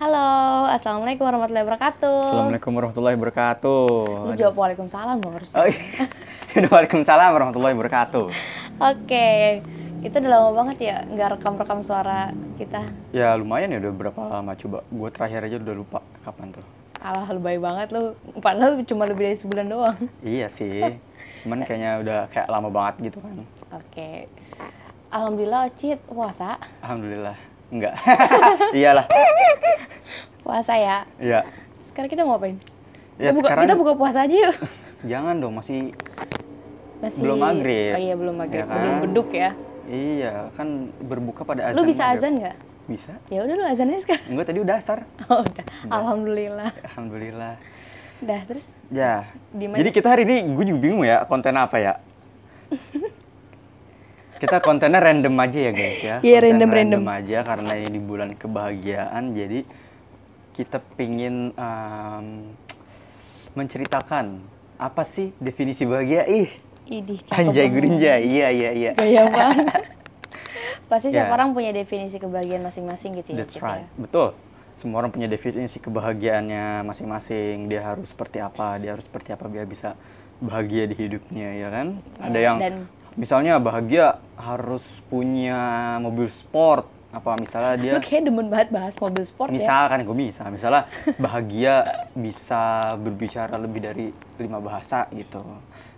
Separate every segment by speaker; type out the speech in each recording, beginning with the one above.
Speaker 1: Halo, Assalamualaikum warahmatullahi wabarakatuh.
Speaker 2: Assalamualaikum warahmatullahi wabarakatuh.
Speaker 1: Lu jawab Waalaikumsalam dong harus.
Speaker 2: Oh, iya. Waalaikumsalam warahmatullahi wabarakatuh.
Speaker 1: Oke, kita udah lama banget ya nggak rekam-rekam suara kita.
Speaker 2: Ya lumayan ya udah berapa lama coba. Gue terakhir aja udah lupa kapan tuh.
Speaker 1: Alah, lebay banget lu. Padahal cuma lebih dari sebulan doang.
Speaker 2: Iya sih. Cuman kayaknya udah kayak lama banget gitu kan.
Speaker 1: Oke. Alhamdulillah Ocit puasa.
Speaker 2: Alhamdulillah. Enggak. Iyalah.
Speaker 1: Puasa ya.
Speaker 2: Iya.
Speaker 1: Sekarang kita mau ngapain?
Speaker 2: Ya
Speaker 1: kita, buka,
Speaker 2: sekarang
Speaker 1: kita buka puasa aja yuk.
Speaker 2: jangan dong masih
Speaker 1: Masih
Speaker 2: Belum maghrib.
Speaker 1: Oh iya, belum maghrib.
Speaker 2: Ya kan?
Speaker 1: Belum beduk ya.
Speaker 2: iya kan berbuka pada azan.
Speaker 1: Lu bisa
Speaker 2: maghrib.
Speaker 1: azan nggak?
Speaker 2: Bisa.
Speaker 1: Ya udah lu azannya sekarang.
Speaker 2: Enggak tadi udah asar.
Speaker 1: Oh, udah. Alhamdulillah.
Speaker 2: Alhamdulillah.
Speaker 1: Udah, terus
Speaker 2: Ya.
Speaker 1: Di mana?
Speaker 2: Jadi kita hari ini gue juga bingung ya konten apa ya. Kita kontennya random aja ya guys ya.
Speaker 1: Iya,
Speaker 2: Konten
Speaker 1: random, random.
Speaker 2: aja karena ini di bulan kebahagiaan jadi kita pingin em, menceritakan apa sih definisi bahagia ih
Speaker 1: idih
Speaker 2: anjay gurinja iya iya iya
Speaker 1: Gaya banget. Pasti setiap
Speaker 2: Ya.
Speaker 1: orang punya definisi kebahagiaan masing-masing gitu ya.
Speaker 2: That's
Speaker 1: Cit,
Speaker 2: right,
Speaker 1: ya.
Speaker 2: betul. Semua orang punya definisi kebahagiaannya masing-masing. Dia harus seperti apa, dia harus seperti apa biar bisa bahagia di hidupnya, ya kan? Ada
Speaker 1: Ya,
Speaker 2: yang
Speaker 1: dan-
Speaker 2: misalnya bahagia harus punya mobil sport, apa misalnya dia
Speaker 1: Lu kayak demen banget bahas mobil sport ya.
Speaker 2: misalkan gue misal misalnya bahagia bisa berbicara lebih dari lima bahasa gitu,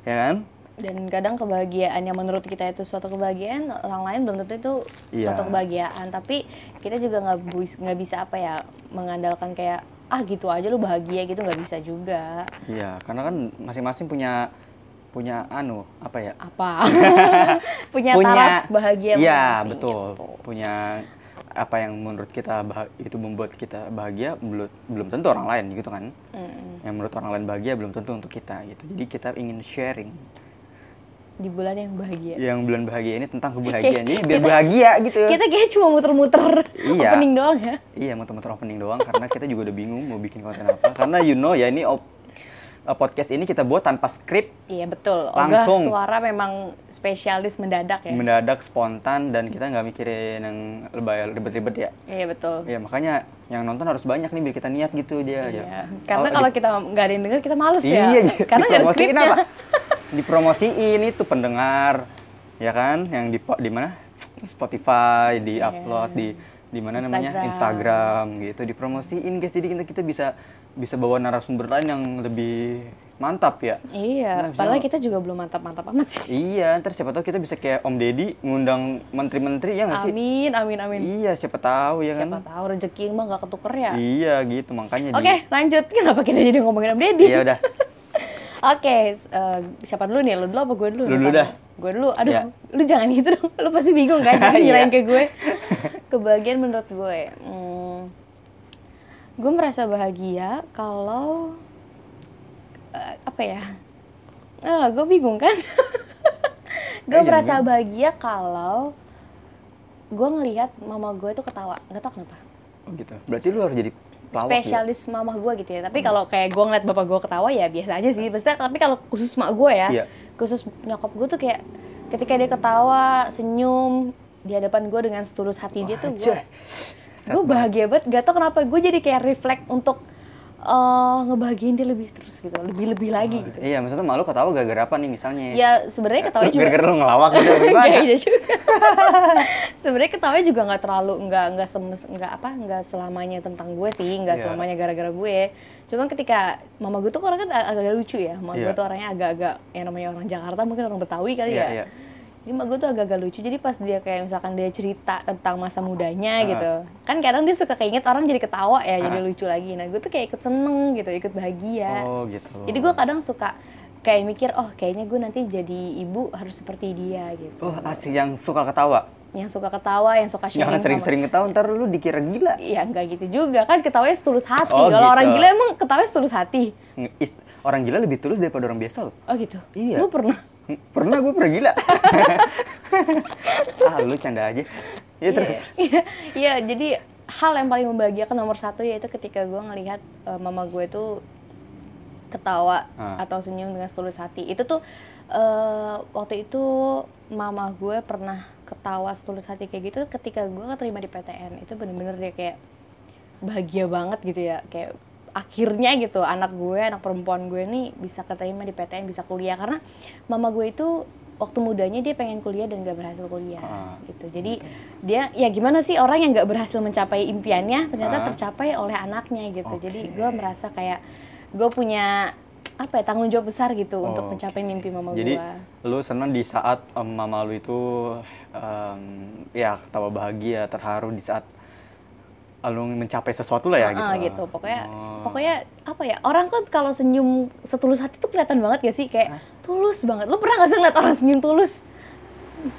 Speaker 2: ya kan?
Speaker 1: Dan kadang kebahagiaan yang menurut kita itu suatu kebahagiaan, orang lain belum tentu itu
Speaker 2: Iya.
Speaker 1: suatu kebahagiaan. Tapi kita juga nggak nggak bisa apa ya mengandalkan kayak ah gitu aja lu bahagia gitu nggak bisa juga.
Speaker 2: Iya, karena kan masing-masing punya punya anu apa ya?
Speaker 1: Apa? punya, taraf bahagia
Speaker 2: Iya, betul.
Speaker 1: gitu.
Speaker 2: Punya apa yang menurut kita itu membuat kita bahagia belum belum tentu orang lain gitu kan.
Speaker 1: Mm-mm.
Speaker 2: Yang menurut orang lain bahagia belum tentu untuk kita gitu. Jadi kita ingin sharing
Speaker 1: Di bulan yang bahagia.
Speaker 2: yang bulan bahagia ini tentang kebahagiaan. Jadi biar
Speaker 1: Kita-
Speaker 2: bahagia gitu.
Speaker 1: Kita kayak cuma muter-muter
Speaker 2: Iya.
Speaker 1: opening doang ya.
Speaker 2: Iya, teman-teman opening doang karena kita juga udah bingung mau bikin konten apa. Karena you know ya ini op- uh, podcast ini kita buat tanpa skrip,
Speaker 1: Iya betul.
Speaker 2: Langsung.
Speaker 1: Ogah suara memang spesialis mendadak ya.
Speaker 2: mendadak spontan dan kita nggak mikirin yang lebay ribet-ribet ya.
Speaker 1: iya betul.
Speaker 2: Iya makanya yang nonton harus banyak nih biar kita niat gitu dia ya.
Speaker 1: Iya. Karena
Speaker 2: Oh,
Speaker 1: kalau kita nggak ada yang denger kita males ya.
Speaker 2: iya
Speaker 1: Karena nggak ada skripnya.
Speaker 2: apa? Dipromosiin itu pendengar ya kan yang di di mana? Spotify, di
Speaker 1: Iya.
Speaker 2: upload di di mana namanya?
Speaker 1: Instagram
Speaker 2: gitu. Dipromosiin guys jadi kita kita bisa bisa bawa narasumber lain yang lebih mantap ya.
Speaker 1: Iya.
Speaker 2: Nah,
Speaker 1: Padahal kita juga belum mantap-mantap amat sih.
Speaker 2: Iya, ntar siapa tahu kita bisa kayak Om Deddy ngundang menteri-menteri ya nggak sih?
Speaker 1: Amin, amin, amin.
Speaker 2: Iya, siapa tahu ya
Speaker 1: Siapa
Speaker 2: kan?
Speaker 1: tahu rezeki mah nggak ketuker ya.
Speaker 2: Iya gitu makanya di-
Speaker 1: Oke, lanjut. Kenapa kita jadi ngomongin Om Deddy?
Speaker 2: Iya udah.
Speaker 1: Oke, s- eh, siapa dulu nih? Lu dulu apa gue dulu?
Speaker 2: Lu dulu dah.
Speaker 1: Gue dulu. Aduh,
Speaker 2: Ya.
Speaker 1: lu jangan gitu dong. Lu pasti bingung kan? Jadi
Speaker 2: Iya.
Speaker 1: ke gue. Kebahagiaan menurut gue. Hmm, gue merasa bahagia kalau eh, apa ya? Ah, gue bingung kan? gue
Speaker 2: jangan
Speaker 1: merasa
Speaker 2: bingung.
Speaker 1: bahagia kalau gue ngelihat mama gue tuh ketawa. Gak tau kenapa.
Speaker 2: Oh gitu. Berarti lu harus jadi pelawak ya?
Speaker 1: spesialis mamah gue gitu ya. Tapi kalau kayak gue ngeliat bapak gue ketawa ya biasa aja sih. Maksudnya tapi kalau khusus mak gue ya,
Speaker 2: Iya.
Speaker 1: khusus nyokap gue tuh kayak ketika dia ketawa, senyum di hadapan gue dengan setulus hati dia tuh gue, gue bahagia banget. Gak tau kenapa gue jadi kayak reflect untuk eh, ngebahagiain dia lebih terus gitu, lebih lebih lagi gitu.
Speaker 2: Iya, maksudnya malu ketawa gara-gara apa nih misalnya?
Speaker 1: Ya sebenarnya ketawa juga.
Speaker 2: Gara-gara lu ngelawak gitu gimana?
Speaker 1: Gak iya juga. Sebenarnya ketawanya juga nggak terlalu nggak nggak semes nggak apa nggak selamanya tentang gue sih nggak
Speaker 2: Iya.
Speaker 1: selamanya gara-gara gue. Cuman ketika mama gue tuh orang kan ag- agak lucu ya. Mama gue
Speaker 2: Iya.
Speaker 1: tuh orangnya agak-agak yang namanya orang Jakarta mungkin orang Betawi kali
Speaker 2: Iya,
Speaker 1: ya.
Speaker 2: iya.
Speaker 1: Jadi mak gue tuh agak-agak lucu. Jadi pas dia kayak misalkan dia cerita tentang masa mudanya
Speaker 2: Ah.
Speaker 1: gitu. Kan kadang dia suka keinget orang jadi ketawa ya, jadi
Speaker 2: Ah.
Speaker 1: lucu lagi. Nah gue tuh kayak ikut seneng gitu, ikut bahagia.
Speaker 2: Oh gitu.
Speaker 1: Jadi gue kadang suka kayak mikir, oh kayaknya gue nanti jadi ibu harus seperti dia gitu
Speaker 2: Oh asik yang suka ketawa.
Speaker 1: yang suka ketawa, yang suka sharing
Speaker 2: Jangan sering-sering ketawa ntar lu dikira gila.
Speaker 1: Iya enggak gitu juga kan ketawanya setulus hati.
Speaker 2: Oh,
Speaker 1: Kalau orang
Speaker 2: gitu.
Speaker 1: gila emang ketawanya setulus hati.
Speaker 2: Orang gila lebih tulus daripada orang biasa loh.
Speaker 1: Oh gitu.
Speaker 2: Iya.
Speaker 1: Lu pernah?
Speaker 2: Pernah gue pernah gila. ah lu canda aja. Ya terus.
Speaker 1: Iya, iya. Jadi hal yang paling membahagiakan nomor satu yaitu ketika gue ngelihat eh, mama gue tuh ketawa
Speaker 2: Ah.
Speaker 1: atau senyum dengan setulus hati. Itu tuh eh, waktu itu mama gue pernah ketawa setulus hati kayak gitu ketika gue keterima di PTN. Itu bener-bener dia kayak bahagia banget gitu ya kayak akhirnya gitu anak gue anak perempuan gue nih bisa keterima di PTN bisa kuliah. Karena mama gue itu waktu mudanya dia pengen kuliah dan gak berhasil kuliah
Speaker 2: Ah,
Speaker 1: gitu. Jadi dia ya gimana sih orang yang gak berhasil mencapai impiannya ternyata
Speaker 2: Ah.
Speaker 1: tercapai oleh anaknya gitu. Jadi
Speaker 2: Oke.
Speaker 1: gue merasa kayak gue punya apa ya tanggung jawab besar gitu
Speaker 2: Oh,
Speaker 1: untuk mencapai mimpi mama
Speaker 2: Jadi
Speaker 1: gue
Speaker 2: lu senang di saat em, mama lu itu em, ya ketawa bahagia, terharu di saat lu mencapai sesuatu lah ya gitu.
Speaker 1: Ah, gitu pokoknya
Speaker 2: Oh.
Speaker 1: pokoknya apa ya orang kan kalau senyum setulus hati tuh kelihatan banget gak sih kayak tulus banget lu pernah gak sih ngeliat orang senyum tulus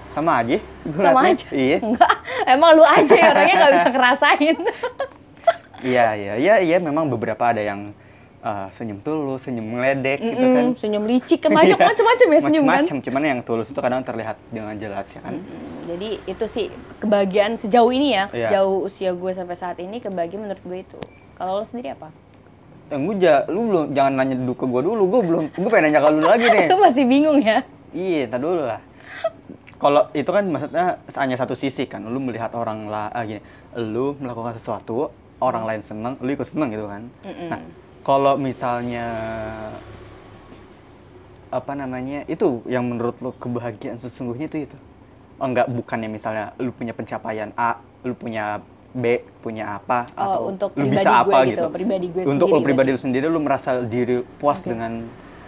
Speaker 2: sama aja. gua
Speaker 1: sama
Speaker 2: liatnya.
Speaker 1: aja
Speaker 2: Iya.
Speaker 1: enggak emang lu aja ya orangnya nggak bisa ngerasain
Speaker 2: Iya, iya, iya, iya memang beberapa ada yang eh, senyum tulus, senyum meledek gitu kan.
Speaker 1: Mm, senyum licik banyak
Speaker 2: Iya.
Speaker 1: macam-macam ya senyum kan
Speaker 2: Macem-macem, cuman yang tulus itu kadang terlihat dengan jelas ya kan.
Speaker 1: Mm, jadi itu sih kebahagiaan sejauh ini ya
Speaker 2: Iya.
Speaker 1: sejauh usia gue sampai saat ini kebahagiaan menurut gue itu kalau lo sendiri apa
Speaker 2: Yang gue ja- lu belum jangan nanya dulu ke gue dulu, gue belum, gue pengen nanya ke lu lagi nih.
Speaker 1: lu masih bingung ya
Speaker 2: Iya, tar dulu lah. Kalau itu kan maksudnya hanya satu sisi kan, lu melihat orang lah, ah, gini, lu melakukan sesuatu, orang lain seneng, lu ikut seneng gitu kan.
Speaker 1: Mm-mm.
Speaker 2: Nah, kalau misalnya apa namanya itu yang menurut lu kebahagiaan sesungguhnya itu itu, enggak bukannya misalnya lu punya pencapaian A, lu punya B, punya apa,
Speaker 1: Oh,
Speaker 2: atau
Speaker 1: untuk
Speaker 2: lu bisa
Speaker 1: gue
Speaker 2: apa
Speaker 1: gitu,
Speaker 2: gitu.
Speaker 1: pribadi gue
Speaker 2: Untuk
Speaker 1: sendiri
Speaker 2: lu pribadi
Speaker 1: berarti.
Speaker 2: lu sendiri, lu merasa diri puas
Speaker 1: Oke.
Speaker 2: dengan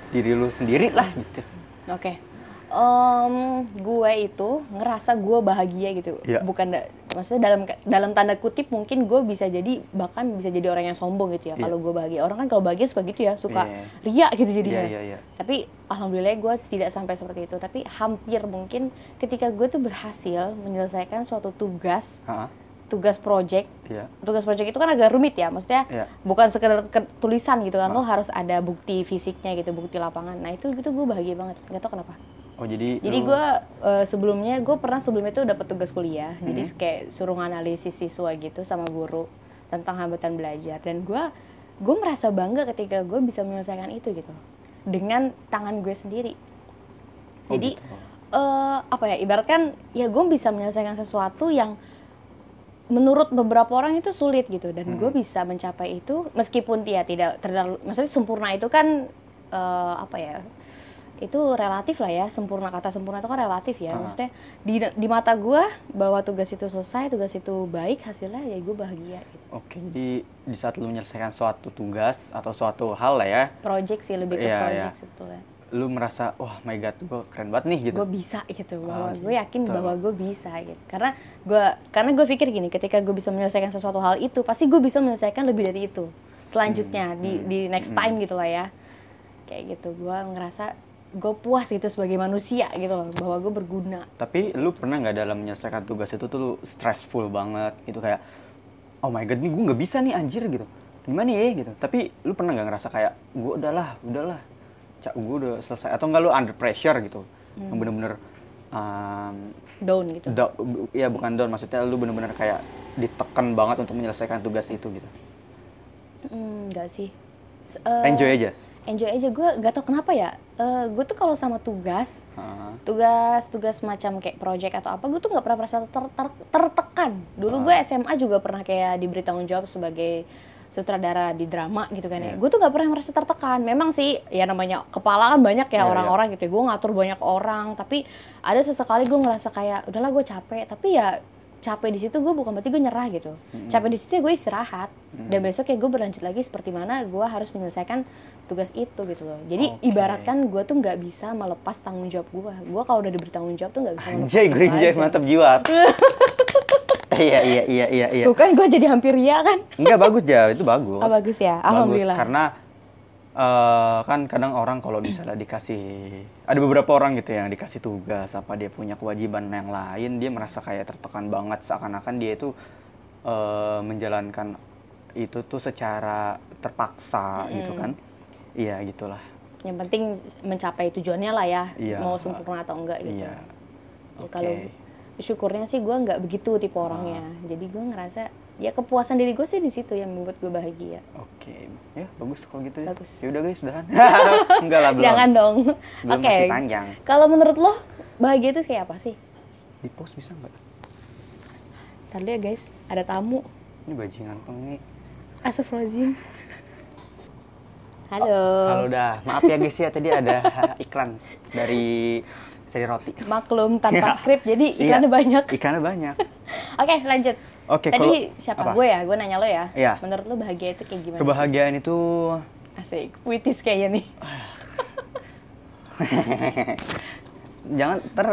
Speaker 2: diri lu sendiri lah gitu.
Speaker 1: Oke. Em, gue itu ngerasa gue bahagia gitu.
Speaker 2: Iya.
Speaker 1: Bukan da- maksudnya dalam dalam tanda kutip mungkin gue bisa jadi bahkan bisa jadi orang yang sombong gitu ya
Speaker 2: Iya.
Speaker 1: kalau gue bahagia. Orang kan kalau bahagia suka gitu ya, suka
Speaker 2: Iya.
Speaker 1: ria gitu jadinya.
Speaker 2: Iya, iya, iya.
Speaker 1: Tapi alhamdulillah gue tidak sampai seperti itu. Tapi hampir mungkin ketika gue tuh berhasil menyelesaikan suatu tugas,
Speaker 2: Ha-ha,
Speaker 1: tugas project
Speaker 2: Iya.
Speaker 1: tugas project itu kan agak rumit ya, maksudnya
Speaker 2: Iya.
Speaker 1: bukan sekedar ke- tulisan gitu kan,
Speaker 2: Ah.
Speaker 1: lo harus ada bukti fisiknya gitu, bukti lapangan. Nah itu gitu gue bahagia banget, nggak tau kenapa.
Speaker 2: Oh jadi
Speaker 1: Jadi gue eh, sebelumnya gue pernah sebelumnya itu dapat tugas kuliah, jadi
Speaker 2: Hmm.
Speaker 1: kayak suruh analisis siswa gitu sama guru tentang hambatan belajar dan gue gue merasa bangga ketika gue bisa menyelesaikan itu gitu dengan tangan gue sendiri.
Speaker 2: Oh,
Speaker 1: Jadi
Speaker 2: gitu.
Speaker 1: eh, apa ya ibaratkan ya gue bisa menyelesaikan sesuatu yang menurut beberapa orang itu sulit gitu dan gue
Speaker 2: Hmm.
Speaker 1: bisa mencapai itu meskipun dia tidak terlalu maksudnya sempurna itu kan eh, apa ya itu relatif lah ya sempurna kata sempurna itu kan relatif ya
Speaker 2: Ah.
Speaker 1: maksudnya di di mata gue bahwa tugas itu selesai tugas itu baik hasilnya ya gue bahagia gitu.
Speaker 2: Oke, jadi di saat lu menyelesaikan suatu tugas atau suatu hal lah ya,
Speaker 1: project sih lebih ke
Speaker 2: Iya,
Speaker 1: project
Speaker 2: iya.
Speaker 1: sebetulnya
Speaker 2: lu merasa, wah my god, gue keren banget nih gitu.
Speaker 1: gue bisa gitu bahwa
Speaker 2: Ah,
Speaker 1: gue yakin
Speaker 2: gitu.
Speaker 1: bahwa gue bisa gitu karena gue karena gue pikir gini ketika gue bisa menyelesaikan sesuatu hal itu pasti gue bisa menyelesaikan lebih dari itu selanjutnya
Speaker 2: Hmm,
Speaker 1: di
Speaker 2: hmm,
Speaker 1: di next
Speaker 2: hmm.
Speaker 1: time gitu lah ya kayak gitu gue ngerasa gue puas gitu sebagai manusia gitu loh bahwa gue berguna
Speaker 2: Tapi lu pernah nggak dalam menyelesaikan tugas itu tuh lu stressful banget gitu kayak, oh my god, nih gue nggak bisa nih anjir gitu. Gimana ya gitu. Tapi lu pernah nggak ngerasa kayak, gue udahlah, udahlah, cak gue udah selesai. Atau enggak lu under pressure gitu,
Speaker 1: Hmm.
Speaker 2: yang bener-bener um,
Speaker 1: down gitu
Speaker 2: da- ya bukan down, maksudnya lu bener-bener kayak ditekan banget untuk menyelesaikan tugas itu gitu.
Speaker 1: Hmm, enggak sih eh,
Speaker 2: Enjoy aja.
Speaker 1: Enjoy aja. Gue gak tau kenapa ya Eh, gue tuh kalau sama tugas
Speaker 2: Ah.
Speaker 1: tugas-tugas macam kayak project atau apa gue tuh nggak pernah merasa ter- ter- tertekan. Dulu
Speaker 2: Ah.
Speaker 1: gue SMA juga pernah kayak diberi tanggung jawab sebagai sutradara di drama gitu kan
Speaker 2: Iya.
Speaker 1: ya gue tuh nggak pernah merasa tertekan. Memang sih ya namanya kepala kan banyak ya
Speaker 2: Iya,
Speaker 1: orang-orang gitu ya. Gue ngatur banyak orang tapi ada sesekali gue ngerasa kayak udahlah gue capek. Tapi ya capek di situ gue bukan berarti gue nyerah gitu capek di situ ya gue istirahat dan besok ya gue berlanjut lagi seperti mana gue harus menyelesaikan tugas itu gitu loh jadi
Speaker 2: Oke.
Speaker 1: ibaratkan gue tuh nggak bisa melepas tanggung jawab gue gue kalau udah diberi tanggung jawab tuh nggak bisa
Speaker 2: Anjay, Grinjay,
Speaker 1: aja.
Speaker 2: mantap jiwa. iya, iya, iya, iya, iya.
Speaker 1: tuh kan gue jadi hampir ria kan
Speaker 2: Enggak bagus ja, itu bagus.
Speaker 1: Oh, bagus ya? Alhamdulillah.
Speaker 2: Bagus, karena eh, kan kadang orang kalau misalnya dikasih ada beberapa orang gitu yang dikasih tugas apa dia punya kewajiban yang lain, dia merasa kayak tertekan banget seakan-akan dia itu eh, menjalankan itu tuh secara terpaksa gitu kan. Iya, gitulah.
Speaker 1: yang penting mencapai tujuannya lah ya
Speaker 2: Iya.
Speaker 1: mau sempurna atau enggak gitu
Speaker 2: Iya.
Speaker 1: Ya,
Speaker 2: Oke.
Speaker 1: kalau syukurnya sih gue nggak begitu tipe orangnya jadi gue ngerasa ya kepuasan diri gue sih di situ yang membuat gue bahagia
Speaker 2: Oke. Ya, bagus kalau gitu ya.
Speaker 1: Bagus.
Speaker 2: Ya udah guys, udahan. Enggak lah, belum.
Speaker 1: jangan dong
Speaker 2: Belum
Speaker 1: oke
Speaker 2: masih panjang.
Speaker 1: kalau menurut lo bahagia itu kayak apa sih
Speaker 2: Di post bisa nggak?
Speaker 1: Dulu ya guys ada tamu
Speaker 2: Ini bajingan peng nih.
Speaker 1: Astagfirullahaladzim. Halo.
Speaker 2: Halo dah, maaf ya guys ya tadi ada iklan dari seri roti.
Speaker 1: Maklum tanpa
Speaker 2: Iya.
Speaker 1: skrip, jadi iklannya
Speaker 2: Iya,
Speaker 1: banyak.
Speaker 2: Iklannya banyak.
Speaker 1: Oke, lanjut.
Speaker 2: Oke,
Speaker 1: Tadi
Speaker 2: kalau-
Speaker 1: siapa?
Speaker 2: apa?
Speaker 1: Gue ya? Gue nanya lo ya?
Speaker 2: Iya.
Speaker 1: Menurut lo bahagia itu kayak gimana? sih?
Speaker 2: Kebahagiaan itu
Speaker 1: Asik. Witis kayaknya nih.
Speaker 2: jangan ter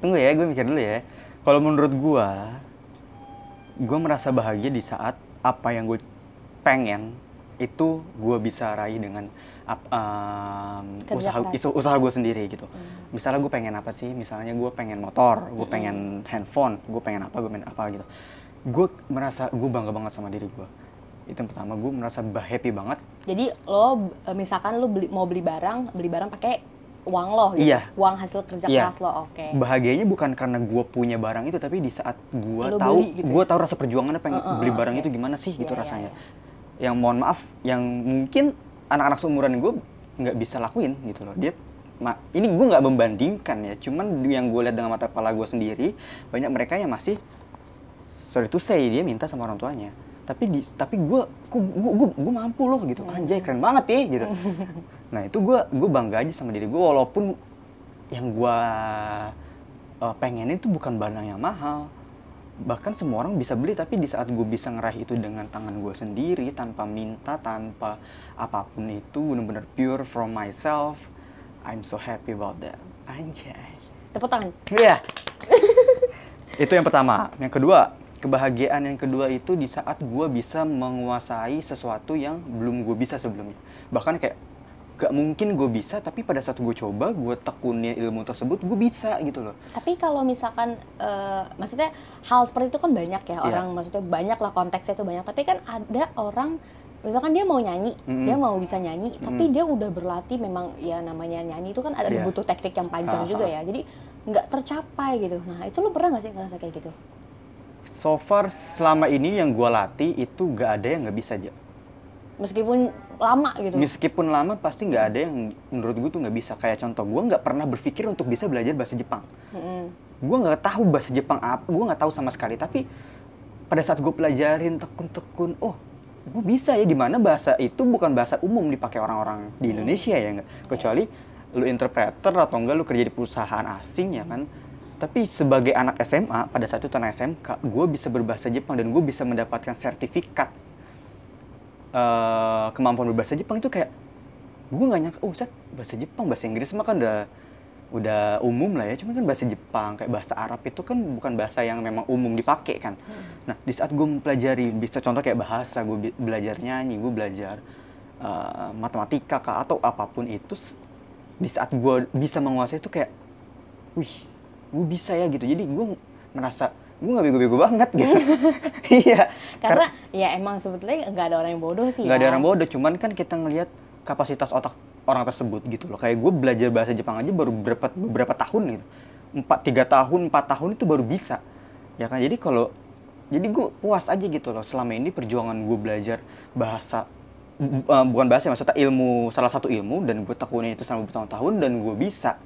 Speaker 2: tunggu ya gue mikir dulu ya kalau menurut gue gue merasa bahagia di saat apa yang gue pengen itu gue bisa raih dengan
Speaker 1: Kerja
Speaker 2: usaha
Speaker 1: keras.
Speaker 2: isu- usaha gue sendiri gitu misalnya gue pengen apa sih misalnya gue pengen motor gue pengen handphone gue pengen apa gue pengen apa gitu gue merasa gue bangga banget sama diri gue itu yang pertama gue merasa happy banget
Speaker 1: Jadi lo misalkan lo beli, mau beli barang, beli barang pakai uang lo gitu.
Speaker 2: Iya.
Speaker 1: Uang hasil kerja
Speaker 2: Iya.
Speaker 1: keras lo. Oke.
Speaker 2: bahagianya bukan karena gue punya barang itu tapi di saat gue tahu
Speaker 1: gitu
Speaker 2: gue tahu rasa perjuangannya pengen
Speaker 1: Uh, uh,
Speaker 2: beli barang
Speaker 1: oke.
Speaker 2: itu gimana sih gitu
Speaker 1: Iya, iya,
Speaker 2: rasanya
Speaker 1: iya.
Speaker 2: yang mohon maaf yang mungkin anak-anak seumuran gue nggak bisa lakuin gitu loh. Dia ma- ini gue nggak membandingkan ya cuman yang gue lihat dengan mata kepala gue sendiri banyak mereka yang masih sorry to say dia minta sama orang tuanya. Tapi di tapi gue gue gue gue mampu loh gitu. Anjay keren banget ya gitu. Nah itu gue gue bangga aja sama diri gue walaupun yang gue uh, pengen itu bukan barang yang mahal bahkan semua orang bisa beli tapi di saat gue bisa ngeraih itu dengan tangan gue sendiri tanpa minta tanpa apa pun itu benar-benar pure from myself I'm so happy about that anjay
Speaker 1: Tepuk tangan.
Speaker 2: Iya. itu yang pertama. Yang kedua, kebahagiaan yang kedua itu di saat gue bisa menguasai sesuatu yang belum gue bisa sebelumnya. Bahkan kayak gak mungkin gue bisa, tapi pada saat gue coba, gue tekunin ilmu tersebut, gue bisa gitu loh.
Speaker 1: Tapi kalau misalkan, eh, maksudnya hal seperti itu kan banyak ya
Speaker 2: Iya.
Speaker 1: orang, maksudnya banyak lah konteksnya itu banyak. Tapi kan ada orang, misalkan dia mau nyanyi,
Speaker 2: Mm-mm.
Speaker 1: dia mau bisa nyanyi, tapi dia udah berlatih memang ya namanya nyanyi itu kan ada
Speaker 2: Iya.
Speaker 1: butuh teknik yang panjang
Speaker 2: Ha,
Speaker 1: juga
Speaker 2: ha.
Speaker 1: ya. Jadi nggak tercapai gitu. Nah itu lu pernah nggak sih ngerasa kayak gitu?
Speaker 2: So far selama ini yang gue latih itu gak ada yang gak bisa aja.
Speaker 1: Meskipun lama gitu.
Speaker 2: Meskipun lama pasti nggak ada yang menurut gue tuh nggak bisa. Kayak contoh, gue nggak pernah berpikir untuk bisa belajar bahasa Jepang.
Speaker 1: Mm-mm.
Speaker 2: gue nggak tahu bahasa Jepang apa gue nggak tahu sama sekali tapi pada saat gue pelajarin tekun-tekun oh gue bisa ya di mana bahasa itu bukan bahasa umum dipakai orang-orang di Indonesia ya nggak kecuali lu interpreter atau enggak lu kerja di perusahaan asing ya kan tapi sebagai anak SMA pada saat itu anak SMK gue bisa berbahasa Jepang dan gue bisa mendapatkan sertifikat eh, kemampuan berbahasa Jepang itu kayak gue nggak nyangka oh set bahasa Jepang bahasa Inggris mah kan udah udah umum lah ya. Cuman kan bahasa Jepang kayak bahasa Arab itu kan bukan bahasa yang memang umum dipakai kan. Nah di saat gue mempelajari bisa contoh kayak bahasa gue belajar nyanyi gue belajar eh, matematika kah atau apa pun itu di saat gue bisa menguasai itu kayak wih gue bisa ya gitu. Jadi gue merasa gue nggak bego-bego banget gitu. Iya.
Speaker 1: Karena ya emang sebetulnya nggak ada orang yang bodoh sih
Speaker 2: nggak ada
Speaker 1: ya.
Speaker 2: orang bodoh cuman kan kita ngelihat kapasitas otak orang tersebut gitu loh. Kayak gue belajar bahasa Jepang aja baru beberapa beberapa tahun gitu. Empat tiga tahun empat tahun itu baru bisa. Ya kan? Jadi kalau jadi gue puas aja gitu loh. Selama ini perjuangan gue belajar bahasa eh, bukan bahasa ya, maksudnya ilmu salah satu ilmu dan gue tekunin itu selama bertahun-tahun dan gue bisa.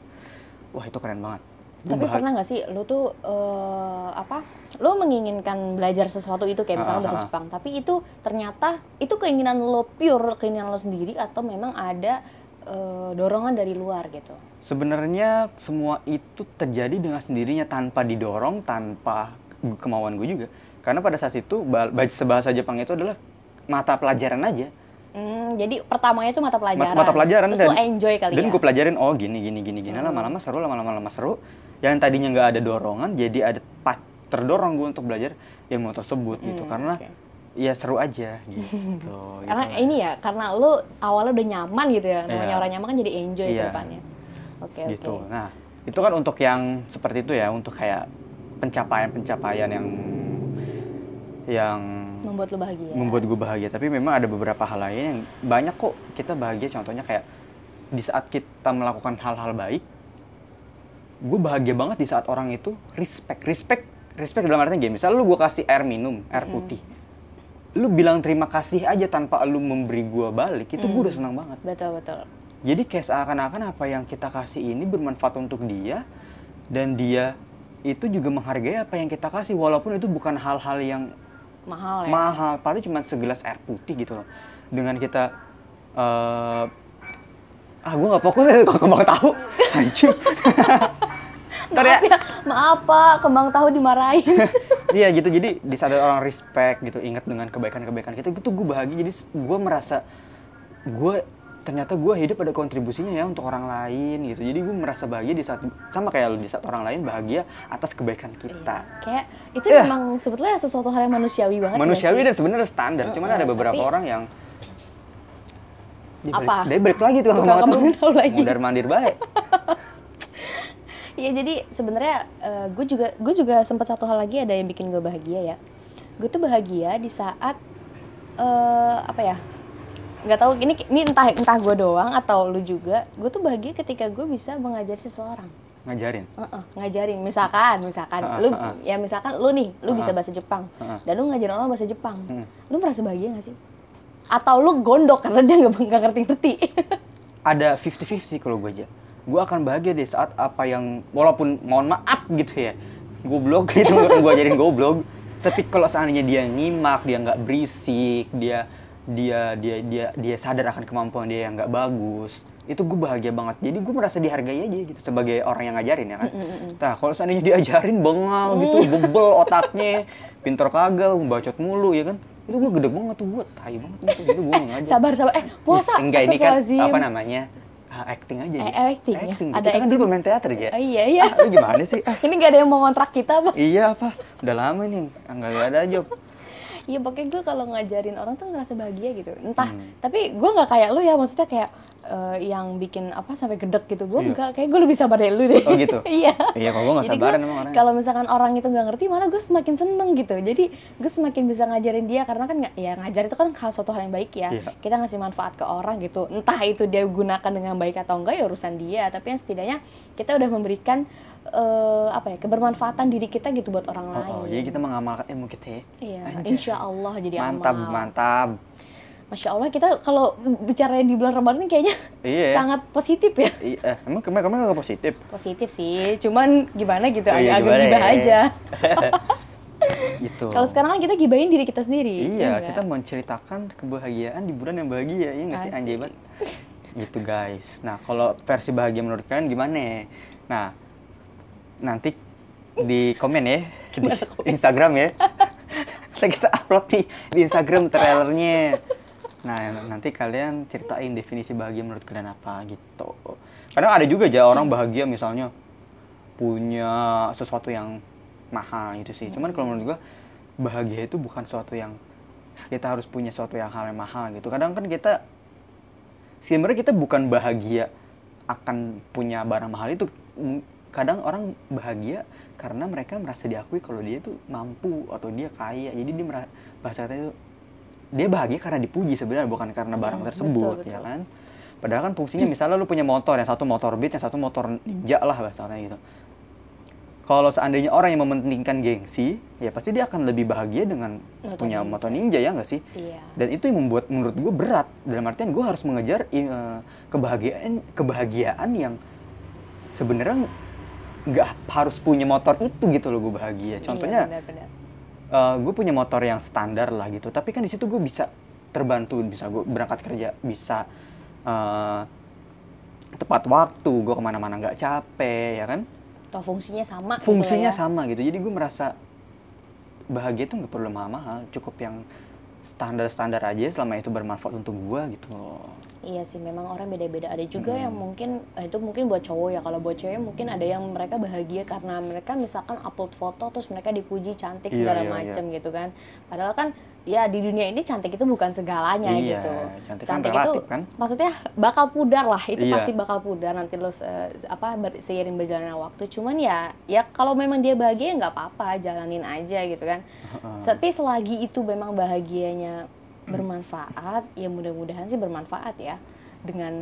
Speaker 2: Wah itu keren banget
Speaker 1: Tapi pernah nggak sih lu tuh eh, apa? Lu menginginkan belajar sesuatu itu kayak misalnya
Speaker 2: Ah,
Speaker 1: bahasa
Speaker 2: ah.
Speaker 1: Jepang, tapi itu ternyata itu keinginan lo pure, keinginan lo sendiri atau memang ada eh, dorongan dari luar gitu.
Speaker 2: Sebenarnya semua itu terjadi dengan sendirinya tanpa didorong, tanpa kemauan gue juga. Karena pada saat itu ba- bahasa bahasa Jepang itu adalah mata pelajaran aja.
Speaker 1: Hmm, jadi pertamanya itu mata pelajaran.
Speaker 2: Mata pelajaran
Speaker 1: Terus
Speaker 2: dan
Speaker 1: enjoy kali
Speaker 2: dan
Speaker 1: ya.
Speaker 2: gue pelajarin oh gini gini gini gini
Speaker 1: Hmm.
Speaker 2: lama-lama seru lama-lama lama seru. Yang tadinya nggak ada dorongan jadi ada terdorong gue untuk belajar ilmu tersebut gitu
Speaker 1: Hmm,
Speaker 2: karena
Speaker 1: oke.
Speaker 2: ya seru aja gitu.
Speaker 1: Karena
Speaker 2: gitu.
Speaker 1: ini ya, karena lu awalnya udah nyaman gitu ya. Namanya
Speaker 2: Iya.
Speaker 1: orang nyaman kan jadi enjoy ke
Speaker 2: Iya.
Speaker 1: depannya. Oke,
Speaker 2: gitu.
Speaker 1: oke.
Speaker 2: Nah, itu kan untuk yang seperti itu ya, untuk kayak pencapaian-pencapaian yang yang
Speaker 1: Membuat lu bahagia.
Speaker 2: membuat gue bahagia. Tapi memang ada beberapa hal lain yang banyak kok kita bahagia. Contohnya kayak di saat kita melakukan hal-hal baik, gue bahagia banget di saat orang itu respect, respect, respect dalam artinya gini. Misalnya lu gue kasih air minum, air putih, lu bilang terima kasih aja tanpa lu memberi gue balik, itu gue udah senang banget.
Speaker 1: Betul, betul.
Speaker 2: Jadi kayak seakan-akan apa yang kita kasih ini bermanfaat untuk dia dan dia itu juga menghargai apa yang kita kasih walaupun itu bukan hal-hal yang
Speaker 1: mahal ya
Speaker 2: mahal paling cuma segelas air putih gitu loh dengan kita eh ah gue nggak fokus ya kalau kembang tahu ya
Speaker 1: maaf ya maaf pak. Kembang tahu dimarahin.
Speaker 2: Iya gitu. Jadi di saat orang respect gitu ingat dengan kebaikan-kebaikan kita gitu gue bahagia. Jadi gue merasa gue ternyata gue hidup ada kontribusinya ya untuk orang lain gitu. Jadi gue merasa bahagia di saat sama kayak lu di saat orang lain bahagia atas kebaikan kita.
Speaker 1: Iya. kayak itu
Speaker 2: Iya.
Speaker 1: memang sebetulnya sesuatu hal yang manusiawi banget nggak
Speaker 2: manusiawi dan sebenarnya standar. Cuman ada beberapa
Speaker 1: tapi-
Speaker 2: orang yang dia balik,
Speaker 1: Apa?
Speaker 2: dia balik lagi tuh
Speaker 1: Tukang kembang
Speaker 2: tahu
Speaker 1: tahu lagi.
Speaker 2: mundar mandir baik
Speaker 1: Iya jadi sebenarnya gue juga gue juga sempat satu hal lagi ada yang bikin gue bahagia ya. Gue tuh bahagia di saat eh apa ya? nggak tahu ini ini entah entah gue doang atau lu juga. Gue tuh bahagia ketika gue bisa mengajari seseorang.
Speaker 2: ngajarin
Speaker 1: Heeh, ngajarin misalkan misalkan
Speaker 2: Heeh,
Speaker 1: lu
Speaker 2: heeh.
Speaker 1: ya misalkan lu nih lu bisa
Speaker 2: Heeh.
Speaker 1: bahasa Jepang
Speaker 2: Heeh.
Speaker 1: dan lu ngajarin orang bahasa Jepang.
Speaker 2: Hmm.
Speaker 1: Lu merasa bahagia gak sih? Atau lu gondok karena dia nggak nggak ngerti-ngerti.
Speaker 2: ada 50-50 kalau gue aja gue akan bahagia di saat apa yang walaupun mohon maaf gitu ya goblok itu gue ajarin goblok. Tapi kalau seandainya dia nyimak dia nggak berisik dia dia dia dia dia sadar akan kemampuan dia yang nggak bagus itu gue bahagia banget. Jadi gue merasa dihargai aja gitu sebagai orang yang ngajarin ya kan? Nah kalau seandainya diajarin bengal gitu bebel otaknya pinter kagak bacot mulu ya kan? Itu gue gede banget tuh gue tai banget gitu, gitu gue ngajar
Speaker 1: sabar sabar. Eh puasa
Speaker 2: enggak ini kan apa namanya acting aja
Speaker 1: Eh,
Speaker 2: ya.
Speaker 1: acting ya?
Speaker 2: acting.
Speaker 1: Ada
Speaker 2: kita kan
Speaker 1: acting.
Speaker 2: dulu pemain teater ya
Speaker 1: Oh, iya iya.
Speaker 2: ah, lu gimana sih ah,
Speaker 1: Ini gak ada yang mau ngontrak kita apa?
Speaker 2: iya apa udah lama nih enggak ada job
Speaker 1: Iya pokoknya gue kalau ngajarin orang tuh ngerasa bahagia gitu. Entah,
Speaker 2: Hmm.
Speaker 1: tapi gue nggak kayak lu ya, maksudnya kayak eh, yang bikin apa sampai gedek gitu. Gue
Speaker 2: Iya.
Speaker 1: enggak, kayak gue lebih sabar dari lu deh.
Speaker 2: Oh, gitu?
Speaker 1: iya.
Speaker 2: iya kalau gue nggak sabaran emang orangnya
Speaker 1: Kalau misalkan orang itu nggak ngerti, malah gue semakin seneng gitu. Jadi gue semakin bisa ngajarin dia karena kan ya ngajar itu kan hal suatu hal yang baik ya.
Speaker 2: Iya.
Speaker 1: Kita ngasih manfaat ke orang gitu. Entah itu dia gunakan dengan baik atau enggak ya urusan dia. Tapi yang setidaknya kita udah memberikan eh, apa ya kebermanfaatan diri kita gitu buat orang lain.
Speaker 2: oh, oh, jadi kita mengamalkan ilmu kita ya
Speaker 1: Iya,
Speaker 2: Anjay.
Speaker 1: insya Allah jadi
Speaker 2: mantap
Speaker 1: amal.
Speaker 2: mantap
Speaker 1: Masya Allah kita kalau bicara di bulan Ramadan ini kayaknya
Speaker 2: iya ya.
Speaker 1: sangat positif ya.
Speaker 2: iya emang kemarin kemarin nggak positif
Speaker 1: Positif sih, cuman gimana gitu,
Speaker 2: Oh, iya,
Speaker 1: agak-agak
Speaker 2: gimana
Speaker 1: gibah
Speaker 2: ya?
Speaker 1: aja.
Speaker 2: gitu
Speaker 1: Kalau sekarang kan kita gibahin diri kita sendiri.
Speaker 2: Iya,
Speaker 1: ya
Speaker 2: kita menceritakan kebahagiaan di bulan yang bahagia, ya nggak sih anjay banget. Gitu guys. Nah, kalau versi bahagia menurut kalian gimana? Nah, nanti di komen ya di Instagram ya. Ntar kita upload nih di Instagram trailernya. Nah, nanti kalian ceritain definisi bahagia menurut kalian apa gitu. Kadang ada juga aja orang bahagia misalnya punya sesuatu yang mahal gitu sih. Cuman kalau menurut gua bahagia itu bukan sesuatu yang kita harus punya sesuatu yang hal yang mahal gitu. Kadang kan kita sebenarnya kita bukan bahagia akan punya barang mahal itu. Kadang orang bahagia karena mereka merasa diakui kalau dia tuh mampu atau dia kaya. Jadi dia merasa bahasa itu dia bahagia karena dipuji sebenarnya bukan karena barang
Speaker 1: Hmm,
Speaker 2: tersebut
Speaker 1: betul,
Speaker 2: ya
Speaker 1: betul.
Speaker 2: kan. Padahal kan fungsinya misalnya lu punya motor, yang satu motor beat, yang satu motor ninja lah bahasanya gitu. Kalau seandainya orang yang mementingkan gengsi, ya pasti dia akan lebih bahagia dengan
Speaker 1: Motor
Speaker 2: punya
Speaker 1: ninja.
Speaker 2: motor ninja ya nggak sih?
Speaker 1: Iya.
Speaker 2: Dan itu yang membuat menurut gue berat. Dalam artian gue harus mengejar eh, kebahagiaan kebahagiaan yang sebenarnya nggak harus punya motor itu gitu loh gue bahagia. Contohnya
Speaker 1: Iya, benar-benar.
Speaker 2: gue punya motor yang standar lah gitu tapi kan di situ gue bisa terbantu bisa gue berangkat kerja bisa eh, tepat waktu gue ke mana-mana nggak capek ya kan
Speaker 1: Toh fungsinya sama. gitu
Speaker 2: fungsinya
Speaker 1: lah ya.
Speaker 2: sama gitu jadi gue merasa bahagia itu nggak perlu mahal-mahal cukup yang standar-standar aja selama itu bermanfaat untuk gue gitu loh
Speaker 1: Iya sih, memang orang beda-beda. Ada juga
Speaker 2: Hmm.
Speaker 1: yang mungkin eh, itu mungkin buat cowok ya. Kalau buat cewek mungkin ada yang mereka bahagia karena mereka misalkan upload foto terus mereka dipuji cantik
Speaker 2: Iya,
Speaker 1: segala
Speaker 2: iya,
Speaker 1: macem gitu kan. Padahal kan ya di dunia ini cantik itu bukan segalanya
Speaker 2: Iya,
Speaker 1: gitu.
Speaker 2: cantik kan relatif, kan?
Speaker 1: maksudnya bakal pudar lah. Itu
Speaker 2: Iya.
Speaker 1: pasti bakal pudar nanti lo se- apa ber- seiring berjalannya waktu. Cuman ya ya kalau memang dia bahagia ya nggak apa-apa, jalanin aja gitu kan. Tapi selagi itu memang bahagianya bermanfaat, ya mudah-mudahan sih bermanfaat ya. Dengan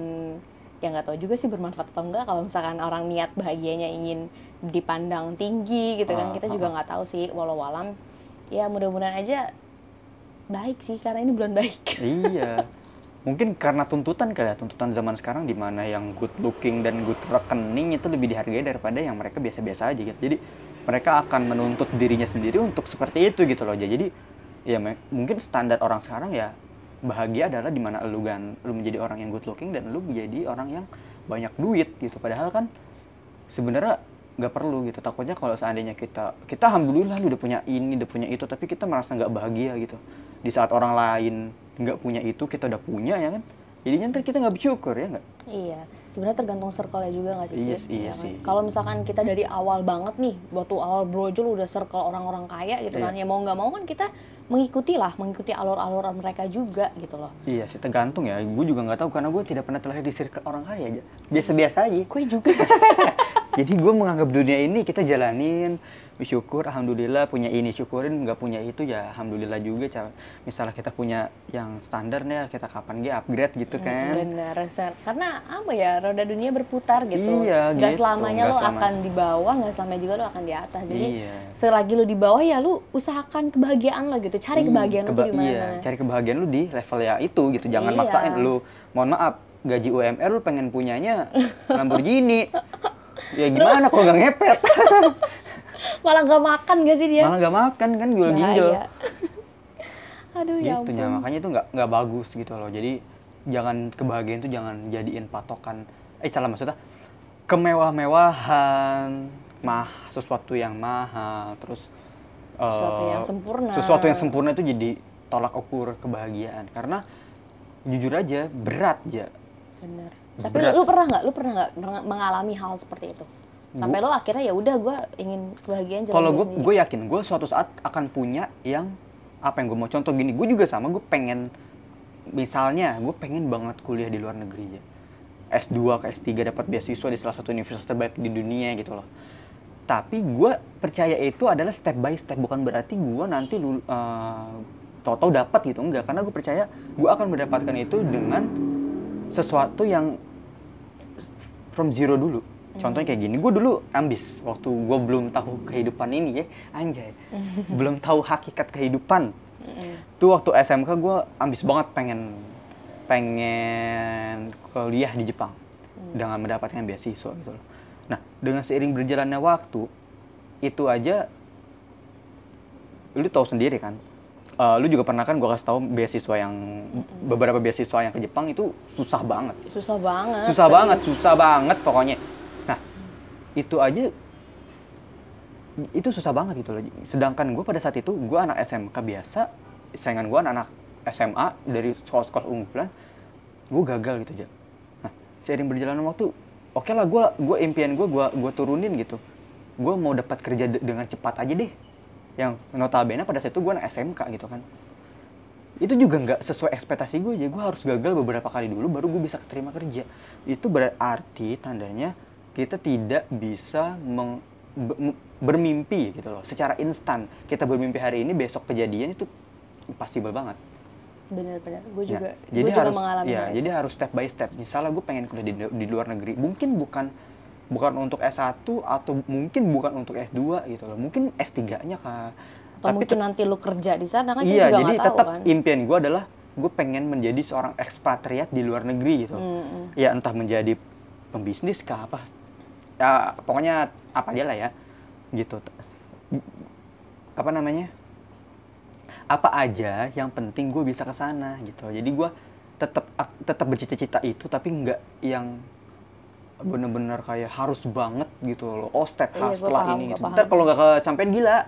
Speaker 1: ya nggak tahu juga sih bermanfaat atau enggak kalau misalkan orang niat bahagianya ingin dipandang tinggi gitu
Speaker 2: Ah,
Speaker 1: kan kita juga
Speaker 2: ah,
Speaker 1: nggak tahu sih walau walam ya mudah-mudahan aja baik sih karena ini bulan baik.
Speaker 2: Iya. Mungkin karena tuntutan kali ya tuntutan zaman sekarang di mana yang good looking dan good rekening itu lebih dihargai daripada yang mereka biasa-biasa aja gitu. Jadi mereka akan menuntut dirinya sendiri untuk seperti itu gitu loh. Jadi ya mungkin standar orang sekarang ya bahagia adalah di mana lu gan lu menjadi orang yang good looking dan lu menjadi orang yang banyak duit gitu. Padahal kan sebenarnya nggak perlu gitu. Takutnya kalau seandainya kita kita alhamdulillah lu udah punya ini udah punya itu tapi kita merasa nggak bahagia gitu di saat orang lain nggak punya itu kita udah punya ya kan jadinya ntar kita nggak bersyukur ya nggak
Speaker 1: Iya, sebenarnya tergantung circle-nya juga nggak sih,
Speaker 2: Iya
Speaker 1: Cid?
Speaker 2: sih, iya
Speaker 1: Ya kan?
Speaker 2: sih.
Speaker 1: Kalau misalkan kita dari awal banget nih, waktu awal brojol udah circle orang-orang kaya gitu
Speaker 2: Iya.
Speaker 1: kan, ya mau nggak mau kan kita mengikuti lah, mengikuti alur-alur mereka juga gitu loh.
Speaker 2: iya sih tergantung ya gue juga nggak tahu karena gue tidak pernah terlahir di circle orang kaya aja biasa-biasa aja
Speaker 1: Gue juga.
Speaker 2: Jadi gue menganggap dunia ini kita jalanin, bersyukur, alhamdulillah punya ini syukurin, nggak punya itu ya alhamdulillah juga. Ca- Misalnya kita punya yang standar nih, kita kapan dia upgrade gitu kan?
Speaker 1: Bener, Sen. karena apa ya, roda dunia berputar gitu.
Speaker 2: Iya,
Speaker 1: Nggak
Speaker 2: gitu.
Speaker 1: selamanya
Speaker 2: Nggak
Speaker 1: lo
Speaker 2: selama-
Speaker 1: akan di bawah, nggak selamanya juga lo akan di atas. Jadi
Speaker 2: Iya.
Speaker 1: selagi lo di bawah ya lo usahakan kebahagiaan lo gitu, cari
Speaker 2: Ih,
Speaker 1: kebahagiaan lo
Speaker 2: keba-
Speaker 1: tuh di mana.
Speaker 2: Iya, cari kebahagiaan lu di level ya itu gitu. Jangan
Speaker 1: Iya.
Speaker 2: maksain lu. Mohon maaf, gaji UMR lu pengen punyanya Lamborghini. ya gimana kalau nggak ngepet?
Speaker 1: Malah nggak makan gak sih dia?
Speaker 2: Malah nggak makan kan
Speaker 1: Bahaya.
Speaker 2: ginjal.
Speaker 1: Aduh ya
Speaker 2: gitu
Speaker 1: ampun.
Speaker 2: ya makanya itu nggak nggak bagus gitu loh jadi jangan kebahagiaan itu jangan jadiin patokan eh salah maksudnya kemewah-mewahan mah sesuatu yang mahal terus
Speaker 1: Sesuatu
Speaker 2: eh,
Speaker 1: yang sempurna.
Speaker 2: sesuatu yang sempurna itu jadi tolak ukur kebahagiaan karena jujur aja berat ya
Speaker 1: Bener. Tapi
Speaker 2: Berat.
Speaker 1: lu pernah nggak, lu pernah nggak meng- mengalami hal seperti itu? Sampai lo akhirnya ya udah gue ingin kebahagiaan jalan
Speaker 2: kalau
Speaker 1: gue
Speaker 2: gue yakin gue suatu saat akan punya yang apa yang gue mau. Contoh gini gue juga sama gue pengen misalnya gue pengen banget kuliah di luar negeri ya S2 ke S3 dapat beasiswa di salah satu universitas terbaik di dunia gitu loh. Tapi gue percaya itu adalah step by step bukan berarti gue nanti lu uh, tau-tau dapat gitu enggak. Karena gue percaya gue akan mendapatkan itu dengan sesuatu yang from zero dulu contohnya kayak gini gue dulu ambis waktu gue belum tahu kehidupan ini ya anjay. Belum tahu hakikat kehidupan. Tuh waktu SMK gue ambis banget pengen pengen kuliah di Jepang. Dengan mendapatkan beasiswa gitu loh. Nah dengan seiring berjalannya waktu itu aja lu tahu sendiri kan? Eh, lu juga pernah kan gue kasih tahu beasiswa yang beberapa beasiswa yang ke Jepang itu susah banget.
Speaker 1: Susah banget.
Speaker 2: susah
Speaker 1: serius.
Speaker 2: banget susah banget pokoknya itu aja itu susah banget gitu loh. Sedangkan gue pada saat itu gue anak SMK biasa saingan gue anak-anak SMA dari sekolah-sekolah unggulan gue gagal gitu aja nah seiring berjalannya waktu oke lah gue gue impian gue gue gue turunin gitu. Gue mau dapat kerja de- dengan cepat aja deh. Yang notabene pada saat itu gue anak SMK gitu kan. Itu juga nggak sesuai ekspektasi gue ya gue harus gagal beberapa kali dulu baru gue bisa keterima kerja. Itu berarti tandanya kita tidak bisa meng- bermimpi gitu loh. Secara instan. Kita bermimpi hari ini besok kejadian itu impossible banget.
Speaker 1: Bener-bener. Gue
Speaker 2: Nah,
Speaker 1: juga,
Speaker 2: jadi
Speaker 1: gue juga
Speaker 2: harus
Speaker 1: mengalami
Speaker 2: ya jadi harus step by step. Misalnya gue pengen kuliah di, di luar negeri mungkin bukan bukan untuk S1 atau mungkin bukan untuk S2 gitu loh. Mungkin S3-nya kah.
Speaker 1: Atau mungkin nanti lu kerja di sana kan
Speaker 2: iya
Speaker 1: juga
Speaker 2: jadi tetap
Speaker 1: kan.
Speaker 2: impian gue adalah gue pengen menjadi seorang ekspatriat di luar negeri gitu.
Speaker 1: Mm-mm.
Speaker 2: ya entah menjadi pembisnis kah apa ya pokoknya apa aja lah ya gitu. Apa namanya? Apa aja yang penting gue bisa ke sana gitu. Jadi gue tetap tetap bercita-cita itu tapi nggak yang bener-bener kayak harus banget gitu loh. Oh step
Speaker 1: Iya,
Speaker 2: setelah
Speaker 1: paham,
Speaker 2: ini gitu. ntar kalau nggak kecapean gila.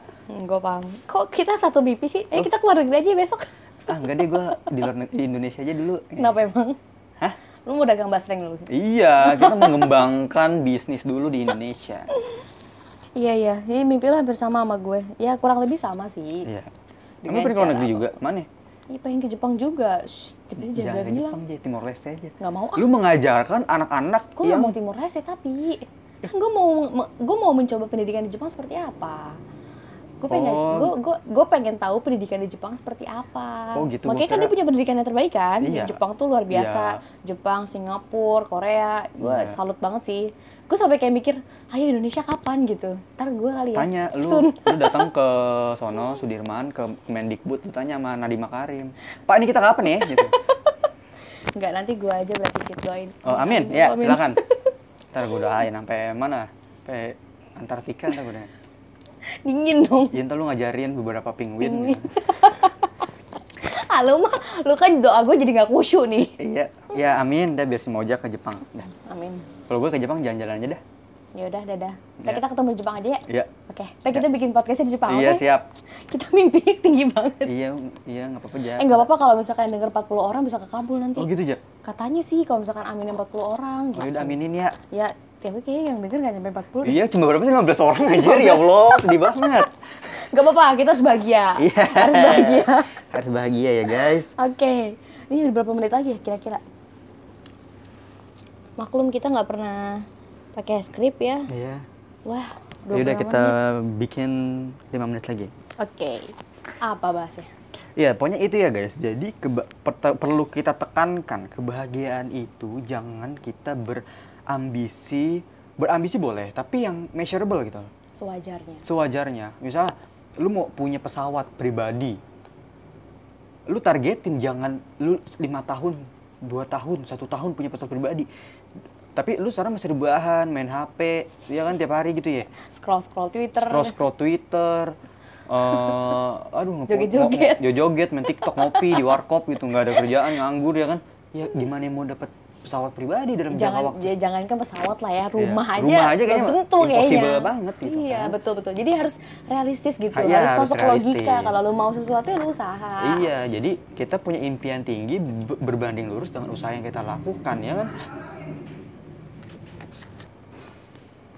Speaker 1: Gue paham. Kok kita satu mimpi sih? Eh kita keluar negeri aja besok.
Speaker 2: ah enggak deh gue di luar di Indonesia aja dulu.
Speaker 1: Kenapa emang?
Speaker 2: hah
Speaker 1: Lu mau dagang basreng lu?
Speaker 2: iya kita mengembangkan bisnis dulu di Indonesia
Speaker 1: Iya iya, jadi mimpi lu hampir sama sama gue. Ya kurang lebih sama sih.
Speaker 2: iya pengen ke luar negeri
Speaker 1: apa?
Speaker 2: juga mana
Speaker 1: Iya pengen ke Jepang juga. Shh, tapi jangan
Speaker 2: jangan ke
Speaker 1: bilang.
Speaker 2: Jepang aja Timor Leste aja
Speaker 1: Nggak mau ah.
Speaker 2: lu mengajarkan anak-anak
Speaker 1: Gue
Speaker 2: yang
Speaker 1: mau Timor Leste tapi kan gue mau gue mau mencoba pendidikan di Jepang seperti apa. Gue pengen
Speaker 2: Oh.
Speaker 1: gue gue gue pengen tahu pendidikan di Jepang seperti apa.
Speaker 2: Oh, gitu.
Speaker 1: Makanya kan
Speaker 2: kira-
Speaker 1: dia punya pendidikan yang terbaik kan.
Speaker 2: Iya.
Speaker 1: Jepang tuh luar biasa. Jepang, Singapura, Korea. Gue
Speaker 2: Iya.
Speaker 1: salut banget sih. Gue sampai kayak mikir, ayo Indonesia kapan gitu. Ntar gue kali ya.
Speaker 2: tanya lu lu datang ke sono Sudirman ke Mendikbud lu tanya sama Nadiem Makarim Pak ini kita kapan ya gitu
Speaker 1: Enggak, nanti gue aja berarti Cid, doain.
Speaker 2: oh amin ya silakan ntar gue doain sampai mana sampai Antartika ntar gue doain
Speaker 1: Dingin dong.
Speaker 2: ya ntar lu ngajarin beberapa penguin
Speaker 1: Penguin.
Speaker 2: gitu.
Speaker 1: lu mah lu kan doa gue jadi nggak khusyuk nih
Speaker 2: Iya, ya amin dah biar si Moja ke Jepang. Dah.
Speaker 1: amin
Speaker 2: Kalau gue ke Jepang jalan-jalan aja dah.
Speaker 1: ya udah dadah
Speaker 2: Ya.
Speaker 1: kita ketemu di Jepang aja ya
Speaker 2: Iya.
Speaker 1: oke Ntar kita bikin podcastnya di Jepang
Speaker 2: Iya,
Speaker 1: oke
Speaker 2: siap.
Speaker 1: kita mimpi tinggi banget
Speaker 2: Iya, iya nggak apa-apa aja.
Speaker 1: eh nggak apa-apa kalau misalkan denger 40 orang bisa ke Kabul nanti
Speaker 2: Oh gitu aja.
Speaker 1: katanya sih kalau misalkan aminnya 40 orang
Speaker 2: Oh,
Speaker 1: gitu
Speaker 2: udah aminin ya.
Speaker 1: ya tapi kayaknya yang denger nggak nyampe 40 deh.
Speaker 2: Iya, cuma berapa sih? 15 orang aja. ya Allah, sedih banget.
Speaker 1: Gak apa-apa, kita harus bahagia.
Speaker 2: Iya.
Speaker 1: Harus bahagia.
Speaker 2: Harus bahagia ya, guys.
Speaker 1: Oke, ini udah berapa menit lagi ya kira-kira? Maklum kita nggak pernah pakai skrip ya.
Speaker 2: Iya.
Speaker 1: Wah,
Speaker 2: Ya udah
Speaker 1: 26
Speaker 2: kita
Speaker 1: menit.
Speaker 2: bikin 5 menit lagi.
Speaker 1: Oke, apa bahasnya?
Speaker 2: Iya, pokoknya itu ya guys. Jadi perlu kita tekankan kebahagiaan itu jangan kita berambisi, berambisi boleh, tapi yang measurable gitu.
Speaker 1: Sewajarnya.
Speaker 2: Sewajarnya. Misal lu mau punya pesawat pribadi. Lu targetin jangan lu lima tahun, dua tahun, satu tahun punya pesawat pribadi. Tapi lu sekarang masih rebahan, main HP, ya kan tiap hari gitu ya.
Speaker 1: Scroll-scroll Twitter.
Speaker 2: Scroll scroll Twitter. eh aduh
Speaker 1: Joget-joget.
Speaker 2: ngo- joget main TikTok ngopi di warkop gitu nggak ada kerjaan nganggur ya kan ya gimana mau dapat pesawat pribadi dalam jangka
Speaker 1: Jangan
Speaker 2: waktu
Speaker 1: ya, jangankan pesawat lah ya, rumah
Speaker 2: Iya,
Speaker 1: aja.
Speaker 2: rumah aja kayaknya
Speaker 1: tentu kayaknya.
Speaker 2: banget gitu
Speaker 1: Iya,
Speaker 2: kan.
Speaker 1: betul betul. Jadi harus realistis gitu.
Speaker 2: Iya,
Speaker 1: harus
Speaker 2: harus
Speaker 1: masuk logika.
Speaker 2: realistis.
Speaker 1: Kalau lu mau sesuatu ya lu usaha.
Speaker 2: Iya, jadi kita punya impian tinggi be- berbanding lurus dengan usaha yang kita lakukan ya kan.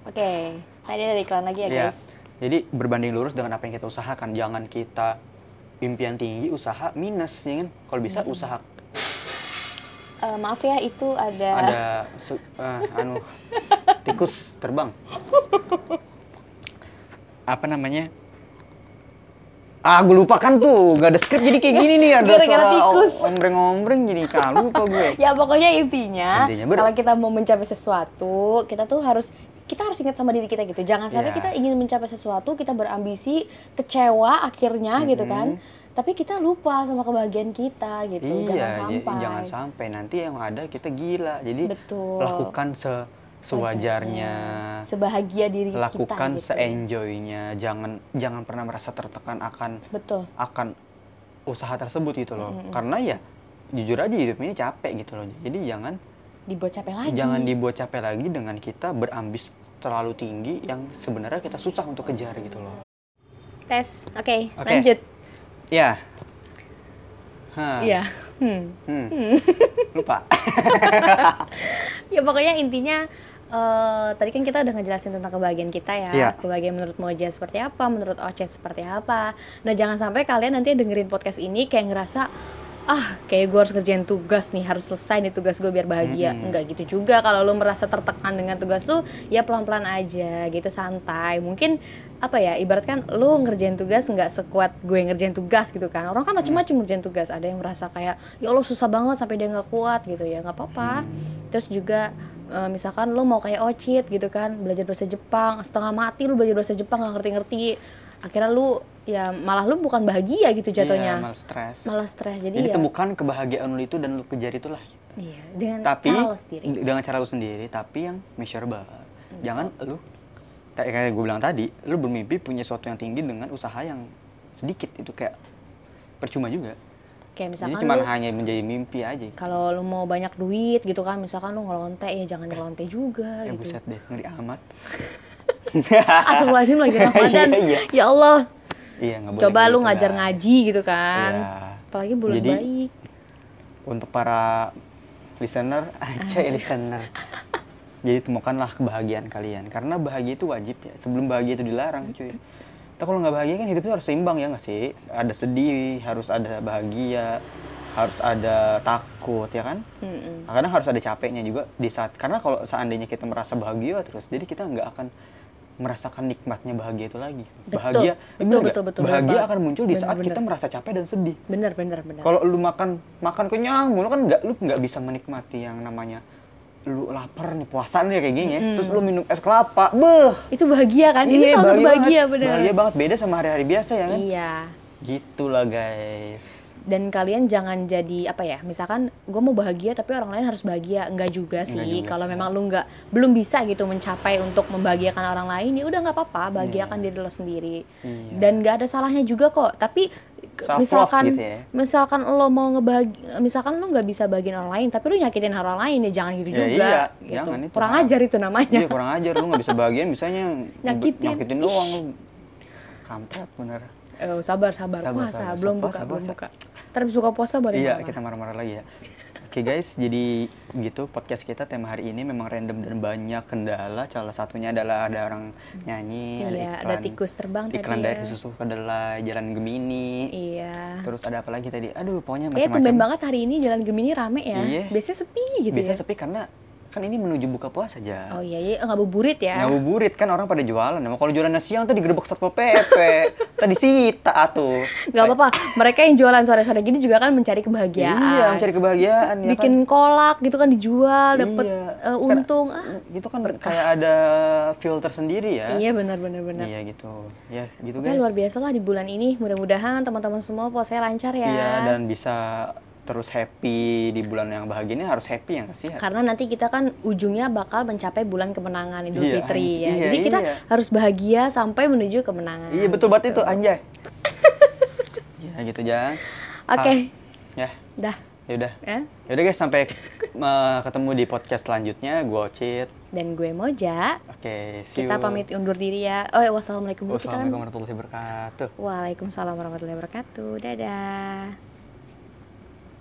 Speaker 1: Oke, tadi ada iklan lagi ya
Speaker 2: Iya.
Speaker 1: guys.
Speaker 2: Jadi berbanding lurus dengan apa yang kita usahakan. Jangan kita impian tinggi usaha minus ya kan. Kalau bisa usaha
Speaker 1: Eh, maaf ya, itu ada,
Speaker 2: ada eh, anu tikus terbang. Apa namanya? Ah, gue lupa kan tuh, gak ada skrip jadi kayak gini nih, ada
Speaker 1: Gara-gara
Speaker 2: suara
Speaker 1: tikus.
Speaker 2: ombreng-ombreng jadi kalu lupa gue.
Speaker 1: Ya pokoknya intinya,
Speaker 2: Intinya
Speaker 1: kalau kita mau mencapai sesuatu, kita tuh harus kita harus ingat sama diri kita gitu. Jangan sampai
Speaker 2: Iya.
Speaker 1: kita ingin mencapai sesuatu, kita berambisi, kecewa akhirnya gitu kan. Tapi kita lupa sama kebahagiaan kita gitu.
Speaker 2: Iya,
Speaker 1: jangan sampai.
Speaker 2: jangan sampai nanti yang ada kita gila. Jadi
Speaker 1: Betul.
Speaker 2: lakukan se sewajarnya,
Speaker 1: Sebahagia diri
Speaker 2: lakukan
Speaker 1: kita gitu.
Speaker 2: seenjoynya. Jangan jangan pernah merasa tertekan akan
Speaker 1: Betul.
Speaker 2: akan usaha tersebut gitu loh. Karena ya jujur aja hidup ini capek gitu loh. Jadi jangan
Speaker 1: Dibuat capek lagi.
Speaker 2: jangan dibuat capek lagi dengan kita berambis terlalu tinggi yang sebenarnya kita susah untuk kejar gitu loh.
Speaker 1: Tes. Oke,
Speaker 2: Oke.
Speaker 1: lanjut.
Speaker 2: Ya.
Speaker 1: Iya. Hmm.
Speaker 2: Hmm. Lupa.
Speaker 1: Ya pokoknya intinya eh tadi kan kita udah ngejelasin tentang kebahagiaan kita ya.
Speaker 2: Iya.
Speaker 1: Kebahagiaan menurut Moja seperti apa, menurut Ocet seperti apa. Nah jangan sampai kalian nanti dengerin podcast ini kayak ngerasa ah kayak gue harus kerjain tugas nih harus selesai nih tugas gue biar bahagia
Speaker 2: Mm-mm.
Speaker 1: Enggak gitu juga kalau lu merasa tertekan dengan tugas tuh ya pelan-pelan aja gitu santai mungkin apa ya ibaratkan lu ngerjain tugas nggak sekuat gue ngerjain tugas gitu kan. Orang kan macam-macam ngerjain tugas. Ada yang merasa kayak ya Allah susah banget sampai dia nggak kuat gitu ya. Nggak apa-apa. Terus juga eh, misalkan lo mau kayak Ocit gitu kan belajar bahasa Jepang setengah mati lu belajar bahasa Jepang nggak ngerti-ngerti akhirnya lu ya malah lu bukan bahagia gitu
Speaker 2: Iya,
Speaker 1: jatuhnya.
Speaker 2: malah stres.
Speaker 1: malah stres. Jadi,
Speaker 2: Jadi
Speaker 1: ya
Speaker 2: temukan kebahagiaan lu itu dan lu kejar itulah.
Speaker 1: iya dengan
Speaker 2: Tapi
Speaker 1: cara lo sendiri.
Speaker 2: dengan cara lu sendiri, tapi yang measurable. Jangan lu kayak kayak gue bilang tadi, lu bermimpi punya sesuatu yang tinggi dengan usaha yang sedikit itu kayak percuma juga.
Speaker 1: kayak
Speaker 2: Jadi
Speaker 1: misalkan
Speaker 2: cuma
Speaker 1: lu
Speaker 2: hanya menjadi mimpi aja.
Speaker 1: kalau lu mau banyak duit gitu kan misalkan lu ngelonte ya jangan ngelonte juga
Speaker 2: Eh
Speaker 1: gitu
Speaker 2: buset deh, ngeri amat.
Speaker 1: Astagfirullahaladzim lagi Ramadan
Speaker 2: Iya, iya.
Speaker 1: ya Allah
Speaker 2: iya, nggak boleh
Speaker 1: coba lu
Speaker 2: gitu,
Speaker 1: ngajar
Speaker 2: guys.
Speaker 1: ngaji gitu kan
Speaker 2: Iya.
Speaker 1: apalagi bulan
Speaker 2: Jadi,
Speaker 1: baik
Speaker 2: Untuk para listener, aja listener. Jadi temukanlah kebahagiaan kalian karena bahagia itu wajib ya. Sebelum bahagia itu dilarang, cuy. Tapi kalau nggak bahagia kan hidup itu harus seimbang ya nggak sih? Ada sedih, harus ada bahagia, harus ada takut ya kan?
Speaker 1: Mm-mm.
Speaker 2: Kadang harus ada capeknya juga di saat karena kalau seandainya kita merasa bahagia terus, jadi kita nggak akan merasakan nikmatnya bahagia itu lagi.
Speaker 1: Betul.
Speaker 2: Bahagia,
Speaker 1: Betul,
Speaker 2: bener
Speaker 1: betul, betul, bener
Speaker 2: bahagia
Speaker 1: banget.
Speaker 2: akan muncul di
Speaker 1: Bener,
Speaker 2: saat
Speaker 1: bener.
Speaker 2: kita merasa capek dan sedih.
Speaker 1: bener bener bener
Speaker 2: Kalau lu makan makan kenyang mulu kan nggak lu nggak bisa menikmati yang namanya lu lapar nih puasa nih kayak gini ya. Terus lu minum es kelapa. Beuh.
Speaker 1: itu bahagia kan itu
Speaker 2: Iya,
Speaker 1: salah satu bahagia
Speaker 2: banget.
Speaker 1: bener
Speaker 2: Bahagia banget beda sama hari-hari biasa ya kan?
Speaker 1: iya
Speaker 2: Gitu lah guys.
Speaker 1: dan kalian jangan jadi apa ya misalkan gue mau bahagia tapi orang lain harus bahagia enggak juga sih
Speaker 2: juga.
Speaker 1: kalau memang lu nggak belum bisa gitu mencapai untuk membahagiakan orang lain ya udah nggak apa-apa bahagiakan diri lo sendiri
Speaker 2: Iya.
Speaker 1: dan nggak ada salahnya juga kok tapi
Speaker 2: Self-love
Speaker 1: misalkan
Speaker 2: gitu ya.
Speaker 1: misalkan lo mau ngebagi misalkan lo nggak bisa bagiin orang lain tapi lo nyakitin orang lain ya jangan gitu
Speaker 2: Ya
Speaker 1: juga
Speaker 2: iya,
Speaker 1: gitu.
Speaker 2: jangan itu.
Speaker 1: kurang ajar itu namanya
Speaker 2: Iya kurang ajar lu nggak bisa bagian misalnya
Speaker 1: Nyakitin.
Speaker 2: nyakitin doang lu. Kampret bener.
Speaker 1: Eh, sabar sabar,
Speaker 2: Sabar,
Speaker 1: puasa
Speaker 2: sabar,
Speaker 1: belum
Speaker 2: sabar,
Speaker 1: buka
Speaker 2: sabar,
Speaker 1: belum
Speaker 2: sabar.
Speaker 1: buka ntar habis buka puasa boleh
Speaker 2: Iya,
Speaker 1: marah.
Speaker 2: kita marah-marah lagi ya. Oke guys, jadi gitu podcast kita tema hari ini memang random dan banyak kendala. Salah satunya adalah ada orang nyanyi,
Speaker 1: Iya, ada tikus terbang tadi
Speaker 2: iklan
Speaker 1: ya.
Speaker 2: dari susu kedelai, jalan Gemini.
Speaker 1: iya
Speaker 2: Terus ada apa lagi tadi? Aduh, pokoknya
Speaker 1: Kayaknya tumben
Speaker 2: macam-macam.
Speaker 1: banget hari ini jalan Gemini rame ya.
Speaker 2: Iya.
Speaker 1: Biasanya sepi gitu
Speaker 2: Biasa
Speaker 1: ya.
Speaker 2: sepi karena kan ini menuju buka puasa aja.
Speaker 1: Oh iya, iya nggak buburit ya.
Speaker 2: Ngabuburit kan orang pada jualan. Nah, kalau jualan nasi siang tuh digerebek satpol pp. Tadi sita atuh.
Speaker 1: Nggak apa-apa. Mereka yang jualan sore-sore gini juga kan mencari kebahagiaan.
Speaker 2: Iya, mencari kebahagiaan ya
Speaker 1: Bikin
Speaker 2: kan.
Speaker 1: kolak gitu kan dijual, dapat
Speaker 2: Iya.
Speaker 1: eh,
Speaker 2: Kan-
Speaker 1: untung. Ah,
Speaker 2: Itu kan kayak ada filter sendiri ya.
Speaker 1: iya benar benar benar.
Speaker 2: Iya gitu. Ya, gitu
Speaker 1: Oke,
Speaker 2: guys.
Speaker 1: luar biasa lah di bulan ini. Mudah-mudahan teman-teman semua puasanya lancar ya.
Speaker 2: Iya, dan bisa terus happy di bulan yang bahagia ini harus happy ya nggak sih?
Speaker 1: Karena nanti kita kan ujungnya bakal mencapai bulan kemenangan Idul
Speaker 2: Iya,
Speaker 1: Fitri
Speaker 2: anj-
Speaker 1: ya.
Speaker 2: iya,
Speaker 1: Jadi kita
Speaker 2: iya.
Speaker 1: harus bahagia sampai menuju kemenangan.
Speaker 2: Iya, betul banget itu anjay. ya gitu aja.
Speaker 1: Oke,
Speaker 2: Ya,
Speaker 1: dah.
Speaker 2: ya udah.
Speaker 1: Ya.
Speaker 2: Ya udah guys, sampai ketemu di podcast selanjutnya. Gue Ocit.
Speaker 1: Dan gue Moja.
Speaker 2: Oke, see
Speaker 1: Kita
Speaker 2: you.
Speaker 1: pamit undur diri ya. Oh, ya, wassalamualaikum. Kan-
Speaker 2: Wassalamualaikum warahmatullahi wabarakatuh.
Speaker 1: Waalaikumsalam warahmatullahi wabarakatuh. Dadah.